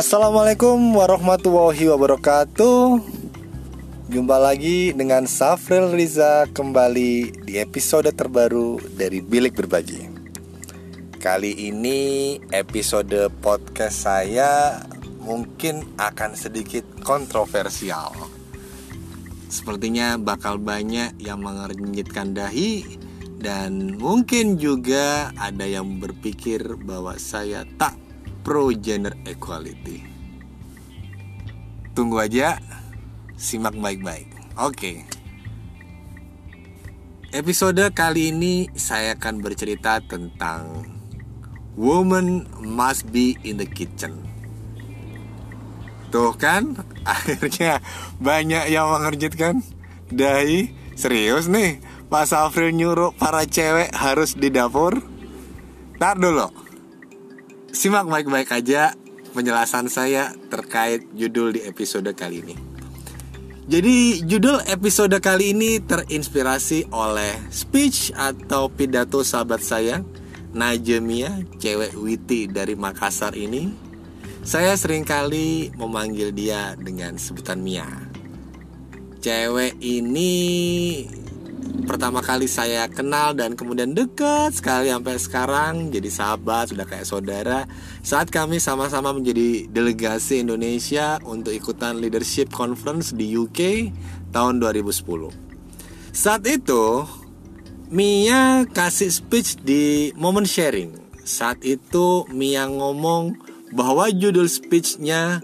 Assalamualaikum warahmatullahi wabarakatuh. Jumpa lagi dengan Safril Riza kembali di episode terbaru dari Bilik Berbagi. Kali ini episode podcast saya mungkin akan sedikit kontroversial. Sepertinya bakal banyak yang mengernyitkan dahi Dan mungkin juga ada yang berpikir bahwa saya tak pro gender equality. Tunggu aja, simak baik-baik. Oke. Episode kali ini saya akan bercerita tentang Woman must be in the kitchen. Tuh kan, akhirnya banyak yang mengerjitkan. Dahi, serius nih, Pak Safril nyuruh para cewek harus di dapur? Ntar dulu, Simak baik-baik aja penjelasan saya terkait judul di episode kali ini. Jadi judul episode kali ini terinspirasi oleh speech atau pidato sahabat saya Najemia, cewek witi dari Makassar ini. Saya sering kali memanggil dia dengan sebutan Mia. Cewek ini pertama kali saya kenal dan kemudian dekat sekali sampai sekarang jadi sahabat sudah kayak saudara. Saat kami sama-sama menjadi delegasi Indonesia untuk ikutan leadership conference di UK tahun 2010 saat itu Mia kasih speech di moment sharing. Saat itu Mia ngomong bahwa judul speechnya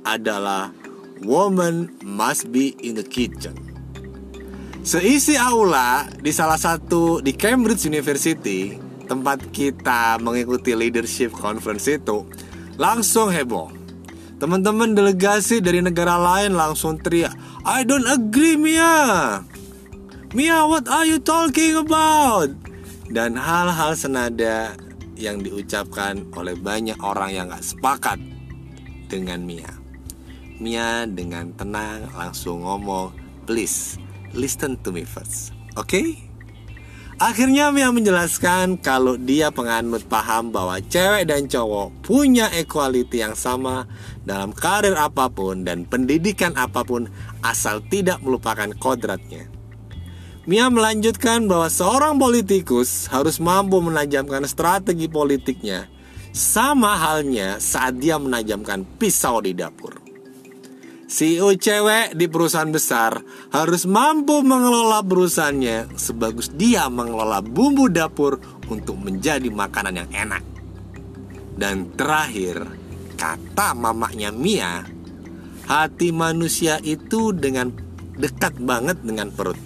adalah Woman must be in the kitchen Seisi aula di salah satu di Cambridge University tempat kita mengikuti leadership conference itu langsung heboh. Teman-teman delegasi dari negara lain langsung teriak, "I don't agree, Mia." Mia, what are you talking about? Dan hal-hal senada yang diucapkan oleh banyak orang yang gak sepakat dengan Mia. Mia dengan tenang langsung ngomong, please listen to me first. Oke? Okay? Akhirnya Mia menjelaskan kalau dia penganut paham bahwa cewek dan cowok punya equality yang sama dalam karir apa pun dan pendidikan apa pun asal tidak melupakan kodratnya. Mia melanjutkan bahwa seorang politikus harus mampu menajamkan strategi politiknya sama halnya saat dia menajamkan pisau di dapur. CEO cewek di perusahaan besar harus mampu mengelola perusahaannya sebagus dia mengelola bumbu dapur untuk menjadi makanan yang enak. Dan terakhir, kata mamanya Mia, hati manusia itu dengan dekat banget dengan perut.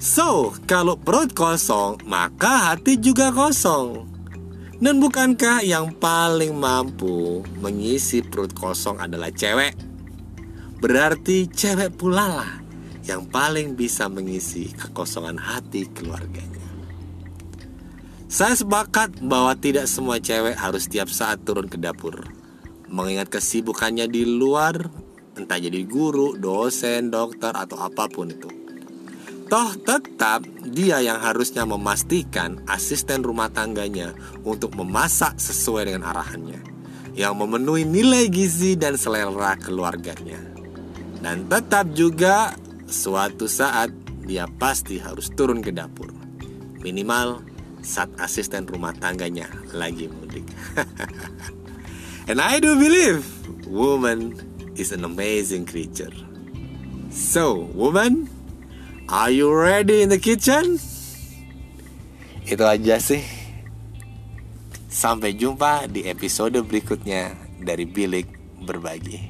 So, kalau perut kosong, maka hati juga kosong. Dan bukankah yang paling mampu mengisi perut kosong adalah cewek? Berarti cewek pula lah yang paling bisa mengisi kekosongan hati keluarganya. Saya sepakat bahwa tidak semua cewek harus setiap saat turun ke dapur. Mengingat kesibukannya di luar, entah jadi guru, dosen, dokter, atau apa pun itu. Toh tetap dia yang harusnya memastikan asisten rumah tangganya untuk memasak sesuai dengan arahannya. Yang memenuhi nilai gizi dan selera keluarganya. Dan tetap juga suatu saat dia pasti harus turun ke dapur. Minimal saat asisten rumah tangganya lagi mudik. And I do believe woman is an amazing creature. So, woman, are you ready in the kitchen? Itu aja sih. Sampai jumpa di episode berikutnya dari Bilik Berbagi.